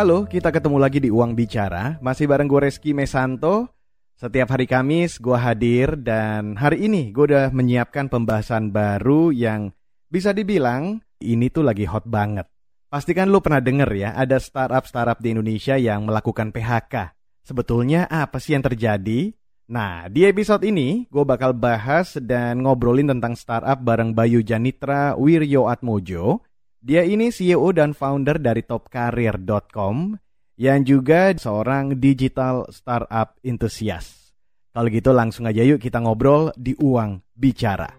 Halo, kita ketemu lagi di Uang Bicara. Masih bareng gue Reski Mesanto. Setiap hari Kamis gue hadir dan hari ini gue udah menyiapkan pembahasan baru yang bisa dibilang ini tuh lagi hot banget. Pastikan lu pernah denger ya, ada startup-startup di Indonesia yang melakukan PHK. Sebetulnya apa sih yang terjadi? Nah, di episode ini gue bakal bahas dan ngobrolin tentang startup bareng Bayu Janitra Wiryo Atmojo dia ini CEO dan founder dari topcareer.com yang juga seorang digital startup enthusiast. Kalau gitu langsung aja yuk kita ngobrol di Uang Bicara.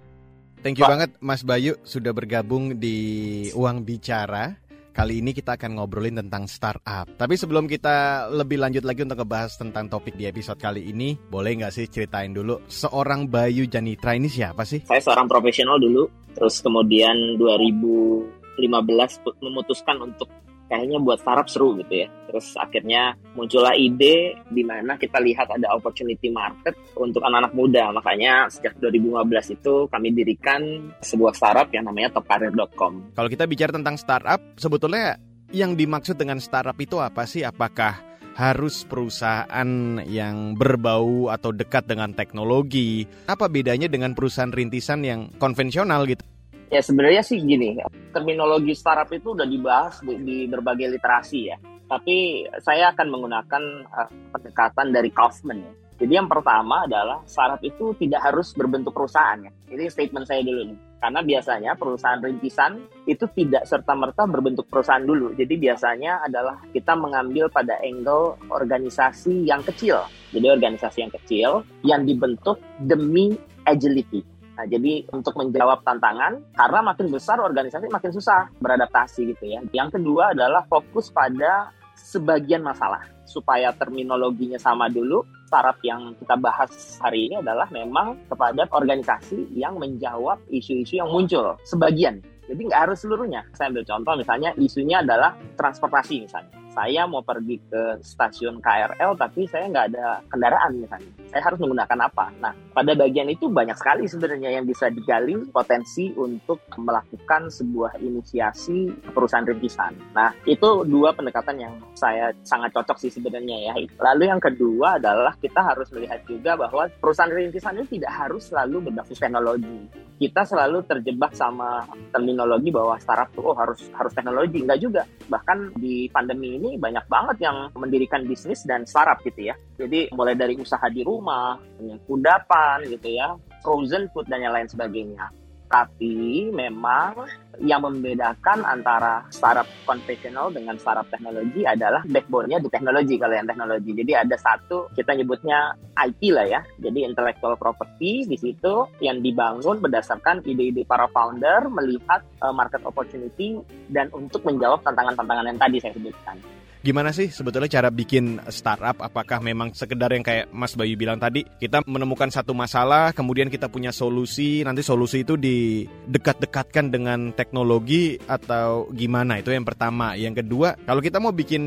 Thank you Pak. banget Mas Bayu sudah bergabung di Uang Bicara. Kali ini kita akan ngobrolin tentang startup. Tapi sebelum kita lebih lanjut lagi untuk ngebahas tentang topik di episode kali ini, boleh nggak sih ceritain dulu seorang Bayu Janitra ini siapa sih? Saya seorang profesional dulu, terus kemudian 2000 15 memutuskan untuk kayaknya buat startup seru gitu ya. Terus akhirnya muncullah ide di mana kita lihat ada opportunity market untuk anak-anak muda. Makanya sejak 2015 itu kami dirikan sebuah startup yang namanya topkarir.com. Kalau kita bicara tentang startup, sebetulnya yang dimaksud dengan startup itu apa sih? Apakah harus perusahaan yang berbau atau dekat dengan teknologi? Apa bedanya dengan perusahaan rintisan yang konvensional gitu? Ya sebenarnya sih gini, terminologi startup itu udah dibahas di, berbagai literasi ya. Tapi saya akan menggunakan uh, pendekatan dari Kaufman ya. Jadi yang pertama adalah startup itu tidak harus berbentuk perusahaan ya. Ini statement saya dulu nih. Karena biasanya perusahaan rintisan itu tidak serta-merta berbentuk perusahaan dulu. Jadi biasanya adalah kita mengambil pada angle organisasi yang kecil. Jadi organisasi yang kecil yang dibentuk demi agility Nah, jadi untuk menjawab tantangan, karena makin besar organisasi makin susah beradaptasi gitu ya. Yang kedua adalah fokus pada sebagian masalah supaya terminologinya sama dulu. Startup yang kita bahas hari ini adalah memang kepada organisasi yang menjawab isu-isu yang muncul sebagian. Jadi nggak harus seluruhnya. Saya ambil contoh misalnya isunya adalah transportasi misalnya saya mau pergi ke stasiun KRL tapi saya nggak ada kendaraan misalnya. Saya harus menggunakan apa? Nah, pada bagian itu banyak sekali sebenarnya yang bisa digali potensi untuk melakukan sebuah inisiasi perusahaan rintisan. Nah, itu dua pendekatan yang saya sangat cocok sih sebenarnya ya. Lalu yang kedua adalah kita harus melihat juga bahwa perusahaan rintisan ini tidak harus selalu berbasis teknologi. Kita selalu terjebak sama terminologi bahwa startup tuh oh harus harus teknologi, enggak juga. Bahkan di pandemi banyak banget yang mendirikan bisnis dan startup gitu ya. Jadi mulai dari usaha di rumah, kudapan gitu ya, frozen food dan yang lain sebagainya. Tapi memang yang membedakan antara startup konvensional dengan startup teknologi adalah backbone-nya di teknologi kalau yang teknologi. Jadi ada satu kita nyebutnya IP lah ya. Jadi intellectual property di situ yang dibangun berdasarkan ide-ide para founder melihat uh, market opportunity dan untuk menjawab tantangan-tantangan yang tadi saya sebutkan. Gimana sih sebetulnya cara bikin startup? Apakah memang sekedar yang kayak Mas Bayu bilang tadi, kita menemukan satu masalah, kemudian kita punya solusi, nanti solusi itu didekat-dekatkan dengan teknologi atau gimana? Itu yang pertama. Yang kedua, kalau kita mau bikin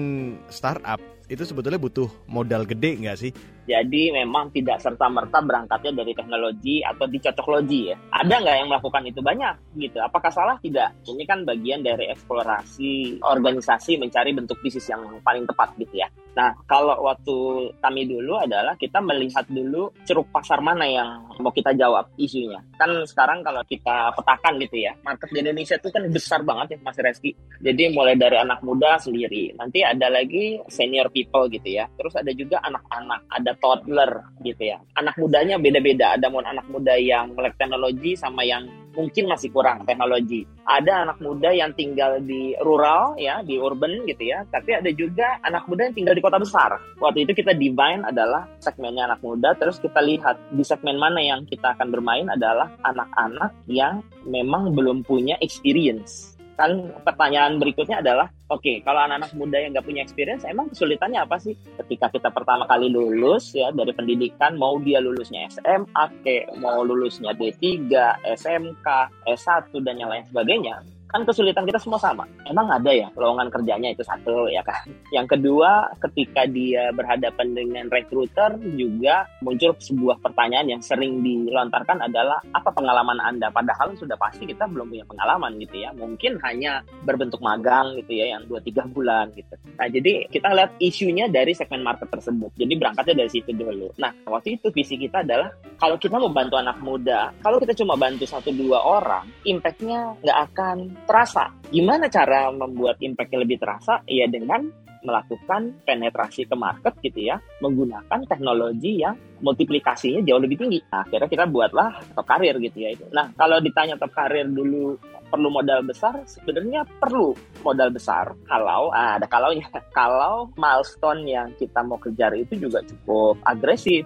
startup, itu sebetulnya butuh modal gede nggak sih? Jadi memang tidak serta-merta berangkatnya dari teknologi atau dicocoklogi ya. Ada nggak yang melakukan itu? Banyak gitu. Apakah salah? Tidak. Ini kan bagian dari eksplorasi organisasi mencari bentuk bisnis yang paling tepat gitu ya. Nah, kalau waktu kami dulu adalah kita melihat dulu ceruk pasar mana yang mau kita jawab isunya. Kan sekarang kalau kita petakan gitu ya, market di Indonesia itu kan besar banget ya Mas Reski. Jadi mulai dari anak muda sendiri, nanti ada lagi senior people gitu ya. Terus ada juga anak-anak, ada toddler gitu ya. Anak mudanya beda-beda. Ada mau anak muda yang melek teknologi sama yang mungkin masih kurang teknologi. Ada anak muda yang tinggal di rural ya, di urban gitu ya, tapi ada juga anak muda yang tinggal di kota besar. Waktu itu kita divine adalah segmennya anak muda, terus kita lihat di segmen mana yang kita akan bermain adalah anak-anak yang memang belum punya experience kan pertanyaan berikutnya adalah oke okay, kalau anak-anak muda yang nggak punya experience emang kesulitannya apa sih? Ketika kita pertama kali lulus ya dari pendidikan mau dia lulusnya SMA ke mau lulusnya D3 SMK S1 dan yang lain sebagainya kan kesulitan kita semua sama. Emang ada ya lowongan kerjanya itu satu ya kan. Yang kedua, ketika dia berhadapan dengan recruiter juga muncul sebuah pertanyaan yang sering dilontarkan adalah apa pengalaman Anda? Padahal sudah pasti kita belum punya pengalaman gitu ya. Mungkin hanya berbentuk magang gitu ya yang 2-3 bulan gitu. Nah, jadi kita lihat isunya dari segmen market tersebut. Jadi berangkatnya dari situ dulu. Nah, waktu itu visi kita adalah kalau kita mau bantu anak muda, kalau kita cuma bantu satu dua orang, impactnya nggak akan terasa. Gimana cara membuat impactnya lebih terasa? Ya dengan melakukan penetrasi ke market gitu ya, menggunakan teknologi yang multiplikasinya jauh lebih tinggi. Nah, akhirnya kita buatlah top karir gitu ya itu. Nah, kalau ditanya top karir dulu perlu modal besar, sebenarnya perlu modal besar kalau ah, ada kalaunya. Kalau milestone yang kita mau kejar itu juga cukup agresif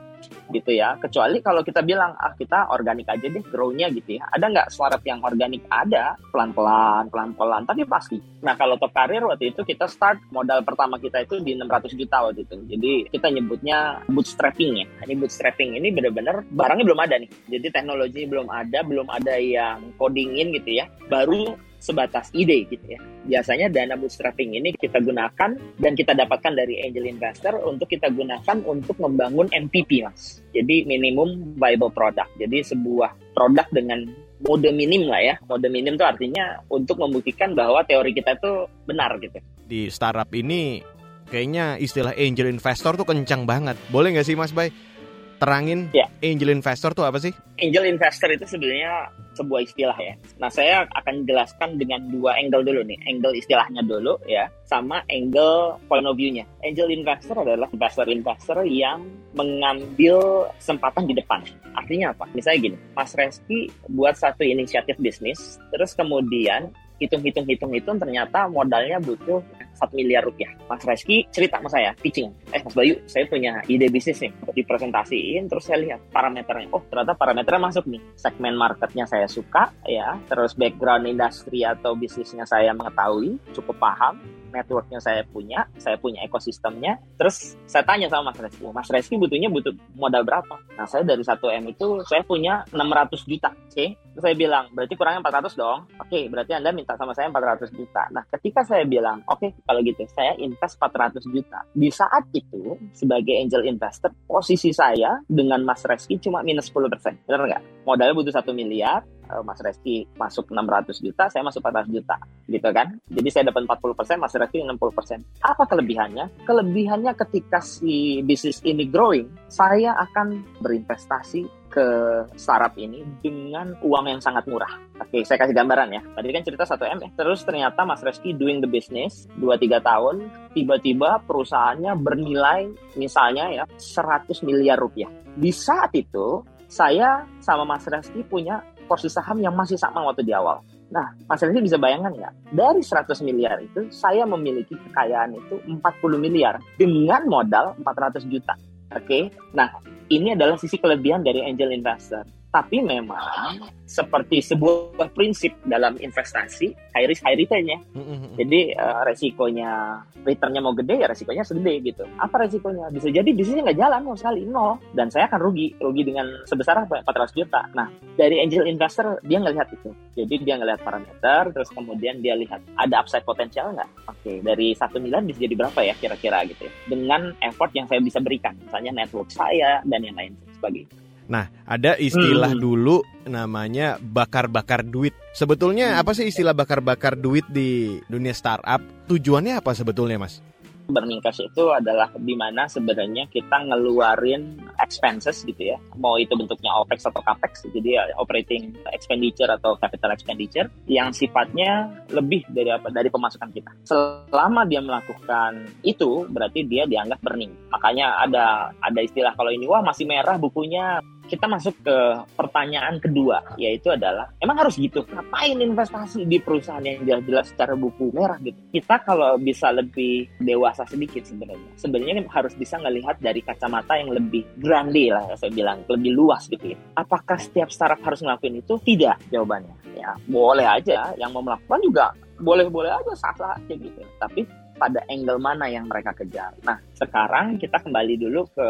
gitu ya. Kecuali kalau kita bilang ah kita organik aja deh grow-nya gitu ya. Ada nggak startup yang organik? Ada pelan-pelan, pelan-pelan, tapi pasti. Nah kalau top karir waktu itu kita start modal pertama kita itu di 600 juta waktu itu. Jadi kita nyebutnya bootstrapping ya. Ini bootstrapping ini benar-benar barangnya belum ada nih. Jadi teknologi belum ada, belum ada yang codingin gitu ya. Baru sebatas ide gitu ya. Biasanya dana bootstrapping ini kita gunakan dan kita dapatkan dari angel investor untuk kita gunakan untuk membangun MVP mas. Jadi minimum viable product. Jadi sebuah produk dengan mode minim lah ya. Mode minim itu artinya untuk membuktikan bahwa teori kita itu benar gitu. Di startup ini kayaknya istilah angel investor tuh kencang banget. Boleh nggak sih Mas Bay? Terangin ya. angel investor tuh apa sih? Angel investor itu sebenarnya sebuah istilah ya. Nah, saya akan jelaskan dengan dua angle dulu nih. Angle istilahnya dulu ya, sama angle point of view-nya. Angel investor adalah investor-investor yang mengambil kesempatan di depan. Artinya apa? Misalnya gini, Mas Reski buat satu inisiatif bisnis, terus kemudian hitung-hitung-hitung-hitung ternyata modalnya butuh satu miliar rupiah. Mas Reski cerita sama saya, pitching. Eh Mas Bayu, saya punya ide bisnis nih. Dipresentasiin, terus saya lihat parameternya. Oh ternyata parameternya masuk nih. Segmen marketnya saya suka, ya. Terus background industri atau bisnisnya saya mengetahui, cukup paham networknya saya punya, saya punya ekosistemnya. Terus saya tanya sama Mas Reski, Mas Reski butuhnya butuh modal berapa? Nah saya dari 1 M itu saya punya 600 juta? Okay? Saya bilang, berarti kurangnya 400 dong? Oke, okay, berarti Anda minta sama saya 400 juta. Nah ketika saya bilang, oke okay, kalau gitu saya invest 400 juta. Di saat itu, sebagai angel investor, posisi saya dengan Mas Reski cuma minus 10%. Benar nggak? Modalnya butuh 1 miliar, Eh, Mas Reski masuk 600 juta, saya masuk 400 juta, gitu kan? Jadi saya dapat 40%, Mas Reski 60%. Apa kelebihannya? Kelebihannya ketika si bisnis ini growing, saya akan berinvestasi ke startup ini dengan uang yang sangat murah. Oke, saya kasih gambaran ya. Tadi kan cerita 1 M ya. Terus ternyata Mas Reski doing the business 2-3 tahun, tiba-tiba perusahaannya bernilai misalnya ya 100 miliar rupiah. Di saat itu, saya sama Mas Reski punya porsi saham yang masih sama waktu di awal. Nah, Mas Renzi bisa bayangkan nggak? Dari 100 miliar itu, saya memiliki kekayaan itu 40 miliar dengan modal 400 juta. Oke, okay? nah ini adalah sisi kelebihan dari angel investor. Tapi memang seperti sebuah prinsip dalam investasi, high risk high return ya. Jadi uh, resikonya returnnya mau gede ya resikonya segede gitu. Apa resikonya? Bisa jadi bisnisnya nggak jalan mau sekali nol dan saya akan rugi rugi dengan sebesar 400 juta. Nah dari angel investor dia ngelihat itu. Jadi dia ngelihat parameter terus kemudian dia lihat ada upside potensial nggak? Oke dari satu miliar bisa jadi berapa ya kira-kira gitu ya. Dengan effort yang saya bisa berikan, misalnya network saya dan yang lain sebagainya. Nah, ada istilah hmm. dulu namanya bakar-bakar duit. Sebetulnya hmm. apa sih istilah bakar-bakar duit di dunia startup? Tujuannya apa sebetulnya, Mas? burning cash itu adalah di mana sebenarnya kita ngeluarin expenses gitu ya mau itu bentuknya opex atau capex jadi ya, operating expenditure atau capital expenditure yang sifatnya lebih dari apa dari pemasukan kita selama dia melakukan itu berarti dia dianggap burning makanya ada ada istilah kalau ini wah masih merah bukunya kita masuk ke pertanyaan kedua, yaitu adalah emang harus gitu? Ngapain investasi di perusahaan yang jelas-jelas secara buku merah gitu? Kita kalau bisa lebih dewasa sedikit sebenarnya, sebenarnya harus bisa ngelihat dari kacamata yang lebih grande lah, saya bilang lebih luas gitu ya. Apakah setiap startup harus ngelakuin itu? Tidak jawabannya. Ya boleh aja, yang mau melakukan juga boleh-boleh aja sah-sah aja gitu. Tapi pada angle mana yang mereka kejar. Nah, sekarang kita kembali dulu ke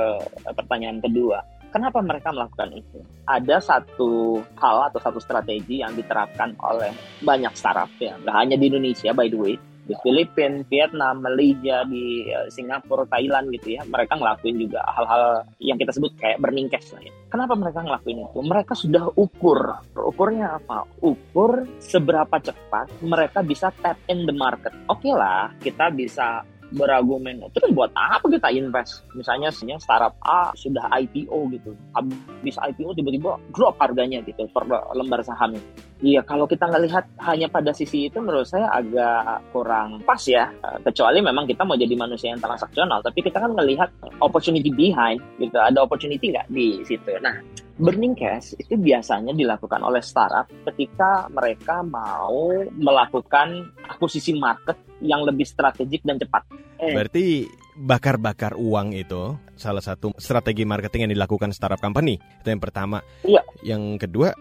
pertanyaan kedua Kenapa mereka melakukan itu? Ada satu hal atau satu strategi yang diterapkan oleh banyak startup ya, nggak hanya di Indonesia by the way, di Filipina, Vietnam, Malaysia, di eh, Singapura, Thailand gitu ya. Mereka ngelakuin juga hal-hal yang kita sebut kayak burning cash lah ya. Kenapa mereka ngelakuin itu? Mereka sudah ukur. Ukurnya apa? Ukur seberapa cepat mereka bisa tap in the market. Oke okay lah, kita bisa berargumen terus buat apa kita invest misalnya startup A sudah IPO gitu habis IPO tiba-tiba drop harganya gitu per lembar sahamnya Iya, kalau kita ngelihat hanya pada sisi itu menurut saya agak kurang pas ya. Kecuali memang kita mau jadi manusia yang transaksional, tapi kita kan melihat opportunity behind gitu. Ada opportunity nggak di situ? Nah, burning cash itu biasanya dilakukan oleh startup ketika mereka mau melakukan akuisisi market yang lebih strategik dan cepat. Eh. Berarti bakar-bakar uang itu salah satu strategi marketing yang dilakukan startup company. Itu yang pertama. Iya. Yang kedua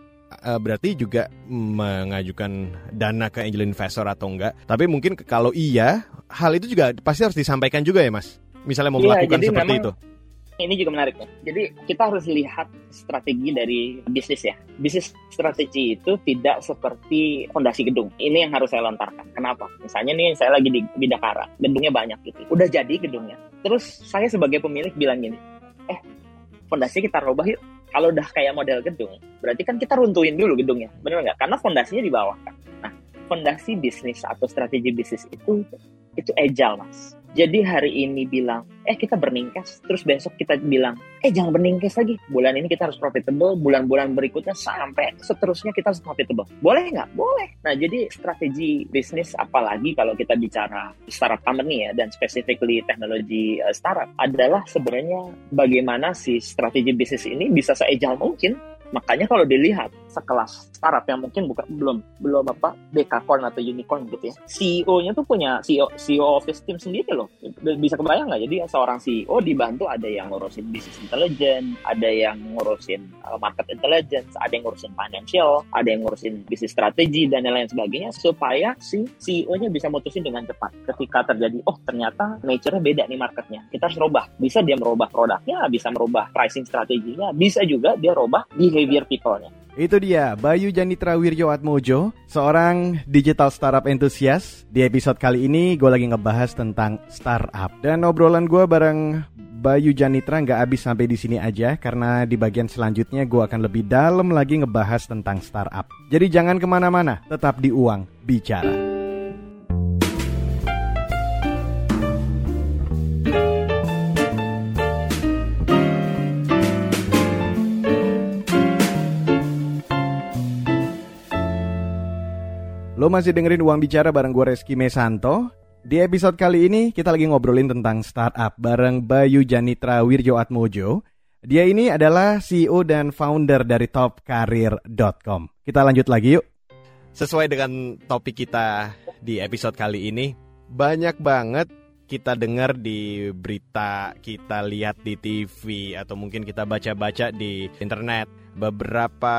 uh, berarti juga mengajukan dana ke angel investor atau enggak. Tapi mungkin kalau iya, hal itu juga pasti harus disampaikan juga ya, Mas. Misalnya mau iya, melakukan seperti itu. Ini juga menarik ya. Jadi kita harus lihat strategi dari bisnis ya. Bisnis strategi itu tidak seperti fondasi gedung. Ini yang harus saya lontarkan. Kenapa? Misalnya nih saya lagi di Bidakara, gedungnya banyak gitu. Udah jadi gedungnya. Terus saya sebagai pemilik bilang gini, eh fondasi kita rubah yuk kalau udah kayak model gedung, berarti kan kita runtuhin dulu gedungnya, benar nggak? Karena fondasinya di bawah kan. Nah, fondasi bisnis atau strategi bisnis itu itu agile mas. Jadi hari ini bilang, eh kita burning cash, terus besok kita bilang, eh jangan burning cash lagi. Bulan ini kita harus profitable, bulan-bulan berikutnya sampai seterusnya kita harus profitable. Boleh nggak? Boleh. Nah jadi strategi bisnis apalagi kalau kita bicara startup company ya, dan specifically teknologi uh, startup, adalah sebenarnya bagaimana si strategi bisnis ini bisa se-agile mungkin Makanya kalau dilihat sekelas startup yang mungkin bukan belum belum apa dekakorn atau unicorn gitu ya. CEO-nya tuh punya CEO CEO office team sendiri loh. Bisa kebayang nggak? Jadi seorang CEO dibantu ada yang ngurusin business intelligence, ada yang ngurusin uh, market intelligence, ada yang ngurusin financial, ada yang ngurusin bisnis strategi dan lain-lain sebagainya supaya si CEO-nya bisa mutusin dengan cepat. Ketika terjadi oh ternyata nature-nya beda nih marketnya. Kita harus rubah. Bisa dia merubah produknya, bisa merubah pricing strateginya, bisa juga dia rubah behavior people-nya. Itu dia, Bayu Janitra Wirjo Atmojo, seorang digital startup entusias. Di episode kali ini gue lagi ngebahas tentang startup. Dan obrolan gue bareng Bayu Janitra nggak habis sampai di sini aja karena di bagian selanjutnya gue akan lebih dalam lagi ngebahas tentang startup. Jadi jangan ke mana-mana, tetap di Uang Bicara. Lo masih dengerin Uang Bicara bareng gue Reski Mesanto. Di episode kali ini kita lagi ngobrolin tentang startup bareng Bayu Janitra Wirjo Atmojo. Dia ini adalah CEO dan founder dari topkarir.com. Kita lanjut lagi yuk. Sesuai dengan topik kita di episode kali ini, banyak banget kita dengar di berita, kita lihat di TV, atau mungkin kita baca-baca di internet. Beberapa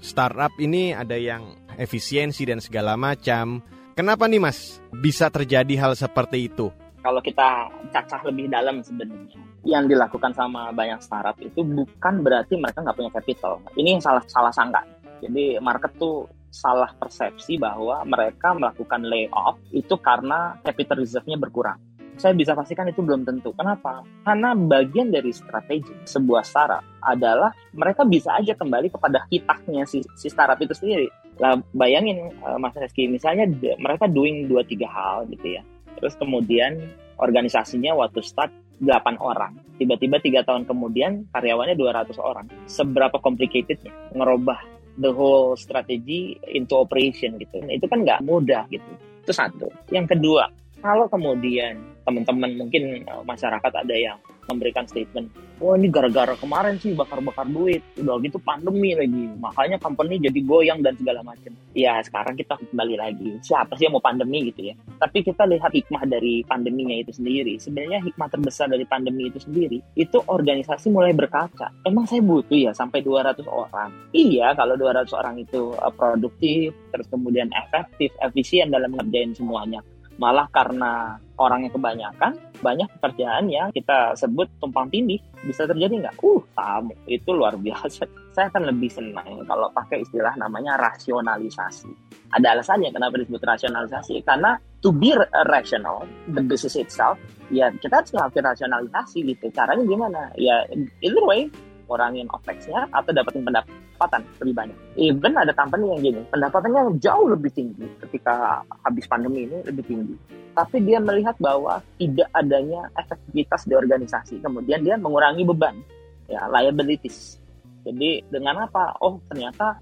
startup ini ada yang efisiensi dan segala macam. Kenapa nih Mas bisa terjadi hal seperti itu? Kalau kita cacah lebih dalam sebenarnya, yang dilakukan sama banyak startup itu bukan berarti mereka nggak punya capital. Ini yang salah salah sangka. Jadi market tuh salah persepsi bahwa mereka melakukan layoff itu karena capital reserve-nya berkurang saya bisa pastikan itu belum tentu. Kenapa? Karena bagian dari strategi sebuah startup adalah mereka bisa aja kembali kepada kitaknya si, si startup itu sendiri. Lah bayangin uh, Mas Reski, misalnya mereka doing dua tiga hal gitu ya. Terus kemudian organisasinya waktu start 8 orang. Tiba-tiba tiga tahun kemudian karyawannya 200 orang. Seberapa complicatednya ngerubah the whole strategy into operation gitu. Itu kan nggak mudah gitu. Itu satu. Yang kedua, kalau kemudian teman-teman mungkin eh, masyarakat ada yang memberikan statement, oh, ini gara-gara kemarin sih bakar-bakar duit, udah gitu pandemi lagi, makanya company jadi goyang dan segala macam. Ya sekarang kita kembali lagi, siapa sih yang mau pandemi gitu ya? Tapi kita lihat hikmah dari pandeminya itu sendiri. Sebenarnya hikmah terbesar dari pandemi itu sendiri, itu organisasi mulai berkaca. Emang saya butuh ya sampai 200 orang? Iya, kalau 200 orang itu eh, produktif, terus kemudian efektif, efisien dalam ngerjain semuanya Malah karena orangnya kebanyakan, banyak pekerjaan yang kita sebut tumpang tindih. Bisa terjadi nggak? Uh, tamu. Itu luar biasa. Saya akan lebih senang kalau pakai istilah namanya rasionalisasi. Ada alasannya kenapa disebut rasionalisasi. Karena to be rational, the business itself, ya kita harus ngelakuin rasionalisasi gitu. Caranya gimana? Ya, either way, ngurangin OPEX-nya atau dapetin pendapatan lebih banyak. Even ada company yang gini, pendapatannya jauh lebih tinggi ketika habis pandemi ini lebih tinggi. Tapi dia melihat bahwa tidak adanya efektivitas di organisasi. Kemudian dia mengurangi beban, ya liabilities. Jadi dengan apa? Oh ternyata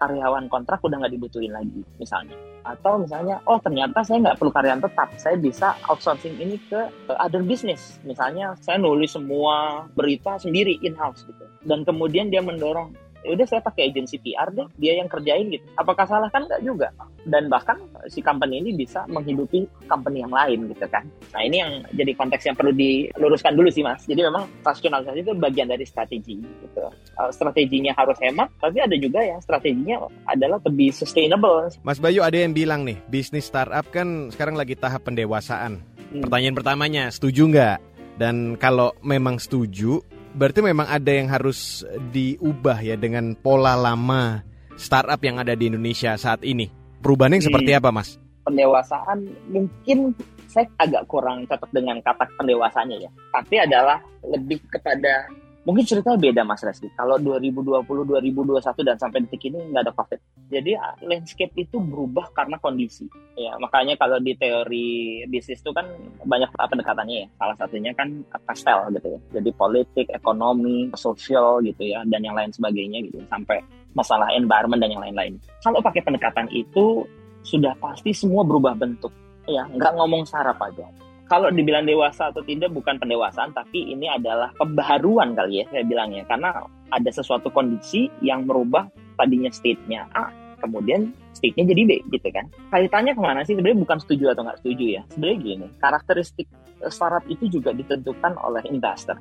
karyawan kontrak udah nggak dibutuhin lagi misalnya. Atau misalnya oh ternyata saya nggak perlu karyawan tetap saya bisa outsourcing ini ke, other business. Misalnya saya nulis semua berita sendiri in house gitu. Dan kemudian dia mendorong udah saya pakai agensi PR deh dia yang kerjain gitu. Apakah salah? Kan enggak juga. Dan bahkan si company ini bisa menghidupi company yang lain gitu kan. Nah ini yang jadi konteks yang perlu diluruskan dulu sih mas. Jadi memang rasionalisasi itu bagian dari strategi gitu. Strateginya harus hemat tapi ada juga yang strateginya adalah lebih sustainable. Mas Bayu ada yang bilang nih bisnis startup kan sekarang lagi tahap pendewasaan. Hmm. pertanyaan pertamanya setuju nggak? Dan kalau memang setuju berarti memang ada yang harus diubah ya dengan pola lama startup yang ada di Indonesia saat ini. Perubahannya yang seperti apa, Mas? Pendewasaan mungkin saya agak kurang cocok dengan kata pendewasannya ya. Tapi adalah lebih kepada mungkin ceritanya beda Mas Reski. Kalau 2020, 2021 dan sampai detik ini nggak ada COVID. Jadi ah, landscape itu berubah karena kondisi. Ya makanya kalau di teori bisnis itu kan banyak pendekatannya ya. Salah satunya kan pastel gitu ya. Jadi politik, ekonomi, sosial gitu ya, dan yang lain sebagainya gitu. Sampai masalah environment dan yang lain-lain. Kalau pakai pendekatan itu sudah pasti semua berubah bentuk. Ya nggak ngomong saraf aja kalau dibilang dewasa atau tidak bukan pendewasaan tapi ini adalah pembaharuan kali ya saya bilangnya. Karena ada sesuatu kondisi yang merubah tadinya state-nya A kemudian state-nya jadi B gitu kan. Kaitannya ke mana sih? Sebenarnya bukan setuju atau nggak setuju ya. Sebenarnya gini karakteristik eh, startup itu juga ditentukan oleh investor.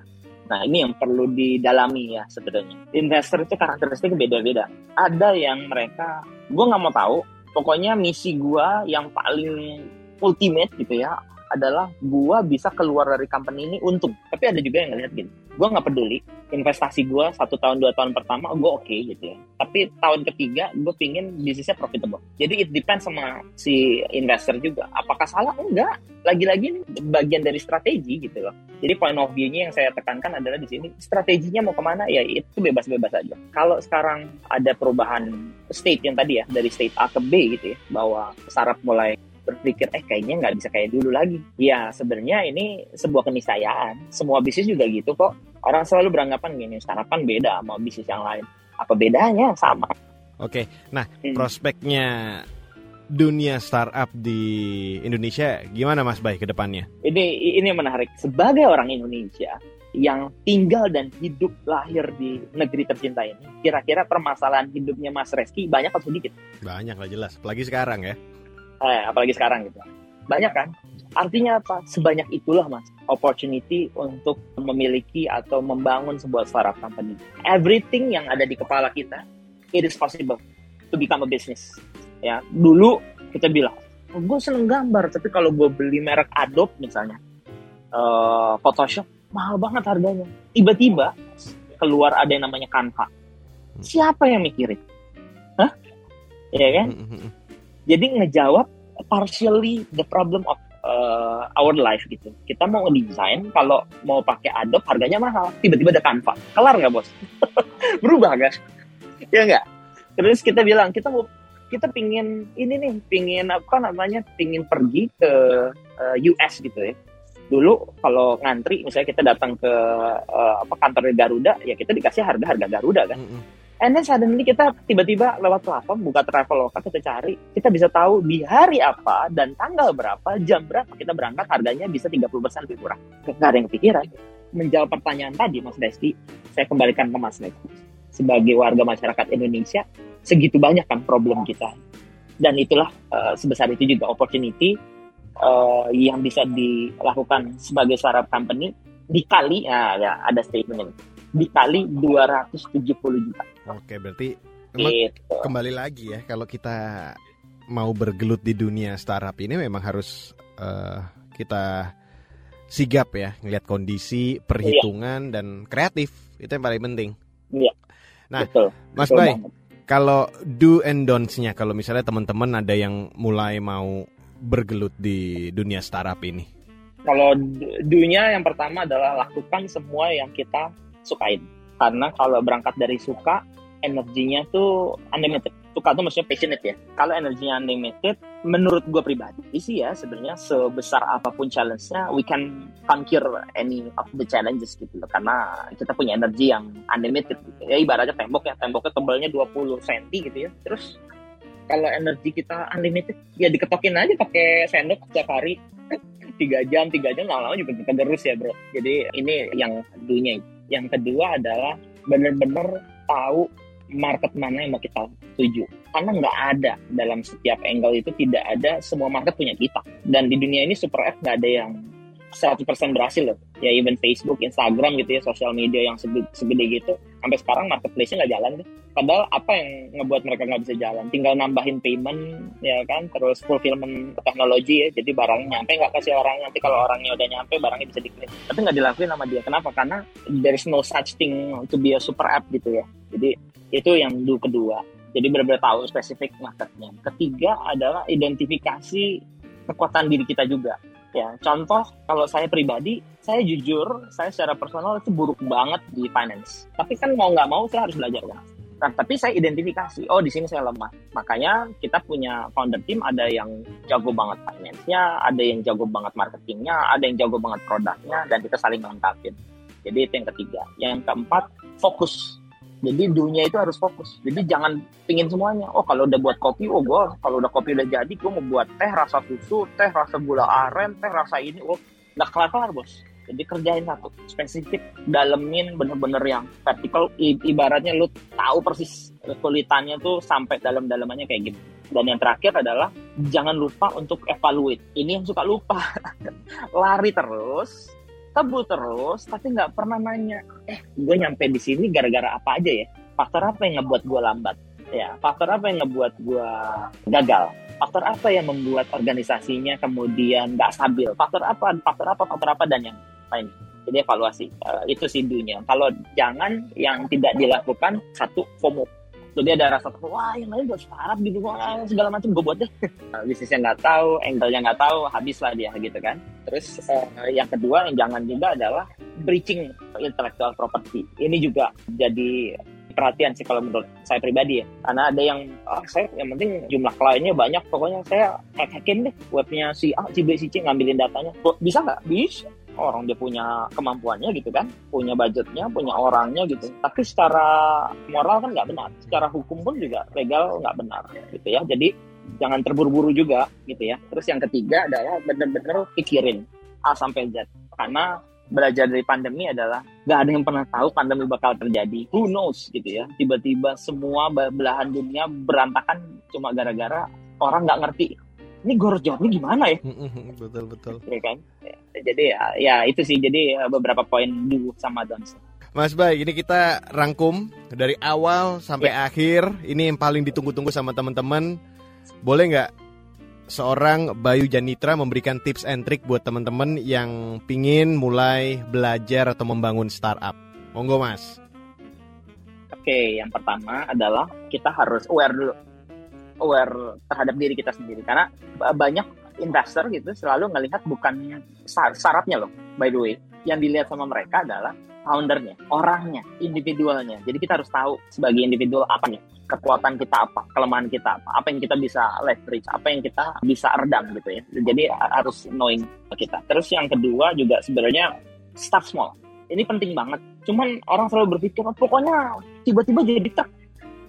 Nah, ini yang perlu didalami ya sebenarnya. Investor itu karakteristik beda-beda. Ada yang mereka, gue nggak mau tahu, pokoknya misi gue yang paling ultimate gitu ya, adalah gua bisa keluar dari company ini untung. Tapi ada juga yang ngeliat gini, gua nggak peduli investasi gua satu tahun dua tahun pertama gua oke okay, gitu ya. Tapi tahun ketiga gua pingin bisnisnya profitable. Jadi it depends sama si investor juga. Apakah salah? Enggak. Lagi-lagi ini bagian dari strategi gitu loh. Jadi point of view-nya yang saya tekankan adalah di sini strateginya mau ke mana ya itu bebas-bebas aja. Kalau sekarang ada perubahan state yang tadi ya dari state A ke B gitu ya bahwa sarap mulai berpikir eh kayaknya nggak bisa kayak dulu lagi. Ya sebenarnya ini sebuah keniscayaan. Semua bisnis juga gitu kok. Orang selalu beranggapan gini, sarapan beda sama bisnis yang lain. Apa bedanya? Sama. Oke, nah hmm. prospeknya dunia startup di Indonesia gimana Mas Bay ke depannya? Ini ini menarik. Sebagai orang Indonesia yang tinggal dan hidup lahir di negeri tercinta ini, kira-kira permasalahan hidupnya Mas Reski banyak atau sedikit? Banyak lah jelas, apalagi sekarang ya eh, apalagi sekarang gitu. Banyak kan? Artinya apa? Sebanyak itulah mas opportunity untuk memiliki atau membangun sebuah startup company. Everything yang ada di kepala kita it is possible to become a business. Ya dulu kita bilang oh, gue seneng gambar tapi kalau gue beli merek Adobe misalnya uh, Photoshop mahal banget harganya. Tiba-tiba keluar ada yang namanya Canva. Siapa yang mikirin? Hah? Ya kan? Hmm, hmm, hmm, jadi ngejawab partially the problem of uh, our life gitu. Kita mau ngedesain kalau mau pakai Adobe harganya mahal, tiba-tiba ada Canva. Kelar nggak bos? Berubah kan? ya nggak? Terus kita bilang kita mau kita pingin ini nih, pingin apa namanya, pingin pergi ke uh, US gitu ya. Dulu kalau ngantri, misalnya kita datang ke uh, apa kantor Garuda, ya kita dikasih harga harga Garuda kan. Mm -hmm And then suddenly kita tiba-tiba lewat platform buka travel lokal kita cari, kita bisa tahu di hari apa dan tanggal berapa, jam berapa kita berangkat harganya bisa 30% lebih murah. Gak ada yang kepikiran. Menjawab pertanyaan tadi Mas Desti, saya kembalikan ke Mas Desti. Sebagai warga masyarakat Indonesia, segitu banyak kan problem kita. Dan itulah uh, sebesar itu juga opportunity uh, yang bisa dilakukan sebagai startup company dikali, ya, ya ada statement dikali 270 juta. Oke, berarti gitu. kembali lagi ya kalau kita mau bergelut di dunia startup ini memang harus uh, kita sigap ya ngelihat kondisi perhitungan iya. dan kreatif itu yang paling penting. Iya. Nah, betul, Mas Bay, kalau do and don'ts-nya kalau misalnya teman-teman ada yang mulai mau bergelut di dunia startup ini. Kalau dunia yang pertama adalah lakukan semua yang kita sukain. Karena kalau berangkat dari suka, energinya tuh unlimited suka tuh maksudnya passionate ya. Kalau energinya unlimited, menurut gue pribadi sih ya sebenarnya sebesar apa pun challenge-nya, we can conquer any of the challenges gitu loh. Karena kita punya energi yang unlimited gitu. Ya ibaratnya tembok ya, temboknya tebalnya 20 cm gitu ya. Terus kalau energi kita unlimited, ya diketokin aja pakai sendok setiap hari. tiga jam, tiga jam lama-lama juga kita terus ya bro. Jadi ini yang dunia. Yang kedua adalah bener-bener tahu market mana yang mau kita tuju. Karena nggak ada dalam setiap angle itu tidak ada semua market punya kita. Dan di dunia ini super app nggak ada yang 100% berhasil loh. Ya even Facebook, Instagram gitu ya, sosial media yang segede, segede gitu. Sampai sekarang marketplace-nya nggak jalan deh. Padahal apa yang ngebuat mereka nggak bisa jalan? Tinggal nambahin payment, ya kan? Terus fulfillment teknologi ya. Jadi barangnya nyampe nggak kasih orangnya. Nanti kalau orangnya udah nyampe, barangnya bisa dikirim. Tapi nggak dilakuin sama dia. Kenapa? Karena there is no such thing to be a super app gitu ya. Jadi itu yang dulu kedua. Jadi benar-benar tahu spesifik marketnya. Ketiga adalah identifikasi kekuatan diri kita juga. Ya, contoh kalau saya pribadi, saya jujur, saya secara personal itu buruk banget di finance. Tapi kan mau nggak mau saya harus belajar kan. Nah, tapi saya identifikasi, oh di sini saya lemah. Makanya kita punya founder team ada yang jago banget finance-nya, ada yang jago banget marketingnya, ada yang jago banget produknya, dan kita saling melengkapi. Jadi itu yang ketiga. Yang keempat, fokus jadi dunia itu harus fokus. Jadi jangan pingin semuanya. Oh kalau udah buat kopi, oh gue kalau udah kopi udah jadi, gue mau buat teh rasa susu, teh rasa gula aren, teh rasa ini. Oh nggak kelar-kelar bos. Jadi kerjain satu spesifik, dalemin bener-bener yang vertical. I ibaratnya lu tahu persis kulitannya tuh sampai dalam-dalamannya kayak gitu. Dan yang terakhir adalah jangan lupa untuk evaluate. Ini yang suka lupa. Lari terus, tebu terus tapi nggak pernah nanya. Eh gue nyampe di sini gara-gara apa aja ya? Faktor apa yang ngebuat gue lambat? Ya faktor apa yang ngebuat gue gagal? Faktor apa yang membuat organisasinya kemudian nggak stabil? Faktor apa faktor apa faktor apa dan yang lain? Jadi evaluasi uh, itu sih dunia. Kalau jangan yang tidak dilakukan satu FOMO jadi ada rasa wah yang lain buat startup gitu wah segala macam. Gue buat deh bisnisnya nggak tahu angle-nya nggak tahu habis lah dia gitu kan. Terus uh, yang kedua yang jangan juga adalah breaching intellectual property. Ini juga jadi perhatian sih kalau menurut saya pribadi ya. Karena ada yang oh, saya yang penting jumlah kliennya banyak pokoknya saya hack hackin deh webnya si A si B si C ngambilin datanya. Bisa nggak? Bisa orang dia punya kemampuannya gitu kan, punya budgetnya, punya orangnya gitu. Tapi secara moral kan nggak benar, secara hukum pun juga legal nggak benar gitu ya. Jadi jangan terburu-buru juga gitu ya. Terus yang ketiga adalah bener-bener pikirin A sampai Z karena belajar dari pandemi adalah nggak ada yang pernah tahu pandemi bakal terjadi. Who knows gitu ya. Tiba-tiba semua belahan dunia berantakan cuma gara-gara orang nggak ngerti ini gue harus jawabnya gimana ya? betul betul. Ya kan. Jadi ya, ya itu sih jadi ya, beberapa poin dulu sama Dons. Mas Bay, ini kita rangkum dari awal sampai ya. akhir. Ini yang paling ditunggu-tunggu sama teman-teman. Boleh nggak seorang Bayu Janitra memberikan tips and trick buat teman-teman yang pingin mulai belajar atau membangun startup? Monggo Mas. Oke, yang pertama adalah kita harus aware dulu aware terhadap diri kita sendiri karena banyak investor gitu selalu ngelihat bukan syaratnya loh by the way yang dilihat sama mereka adalah foundernya, orangnya, individualnya. Jadi kita harus tahu sebagai individual apa nih kekuatan kita apa, kelemahan kita apa, apa yang kita bisa leverage, apa yang kita bisa redam gitu ya. Jadi harus knowing kita. Terus yang kedua juga sebenarnya start small. Ini penting banget. Cuman orang selalu berpikir, oh, pokoknya tiba-tiba jadi tak.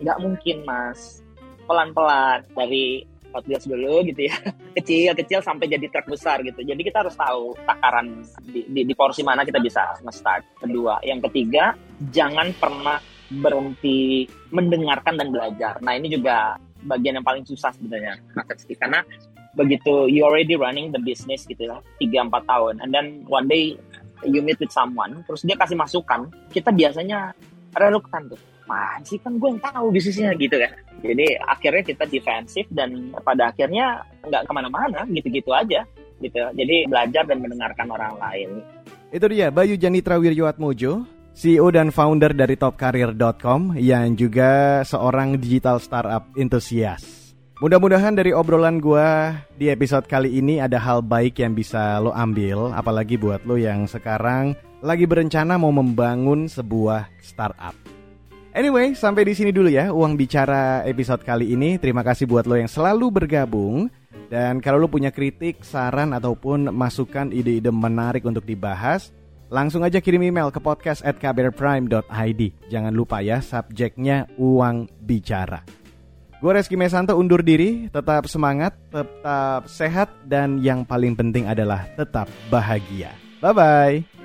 Nggak mungkin mas pelan-pelan dari Hot Wheels dulu gitu ya. Kecil-kecil sampai jadi truk besar gitu. Jadi kita harus tahu takaran di, di, di porsi mana kita bisa nge-start. Kedua. Yang ketiga jangan pernah berhenti mendengarkan dan belajar. Nah ini juga bagian yang paling susah sebenarnya karena begitu you already running the business gitu ya tiga empat tahun. And then one day you meet with someone terus dia kasih masukan kita biasanya reluctant tuh apaan sih kan gue yang tahu bisnisnya gitu kan jadi akhirnya kita defensif dan pada akhirnya nggak ke mana-mana gitu-gitu aja gitu. Jadi belajar dan mendengarkan orang lain. Itu dia Bayu Janitra Wirjoatmojo, CEO dan founder dari topcareer.com yang juga seorang digital startup entusias. Mudah-mudahan dari obrolan gue di episode kali ini ada hal baik yang bisa lo ambil, apalagi buat lo yang sekarang lagi berencana mau membangun sebuah startup. Anyway, sampai di sini dulu ya uang bicara episode kali ini. Terima kasih buat lo yang selalu bergabung. Dan kalau lo punya kritik, saran, ataupun masukan ide-ide menarik untuk dibahas, langsung aja kirim email ke podcast at kbrprime.id. Jangan lupa ya, subjeknya uang bicara. Gue Reski Mesanto undur diri, tetap semangat, tetap sehat, dan yang paling penting adalah tetap bahagia. Bye-bye.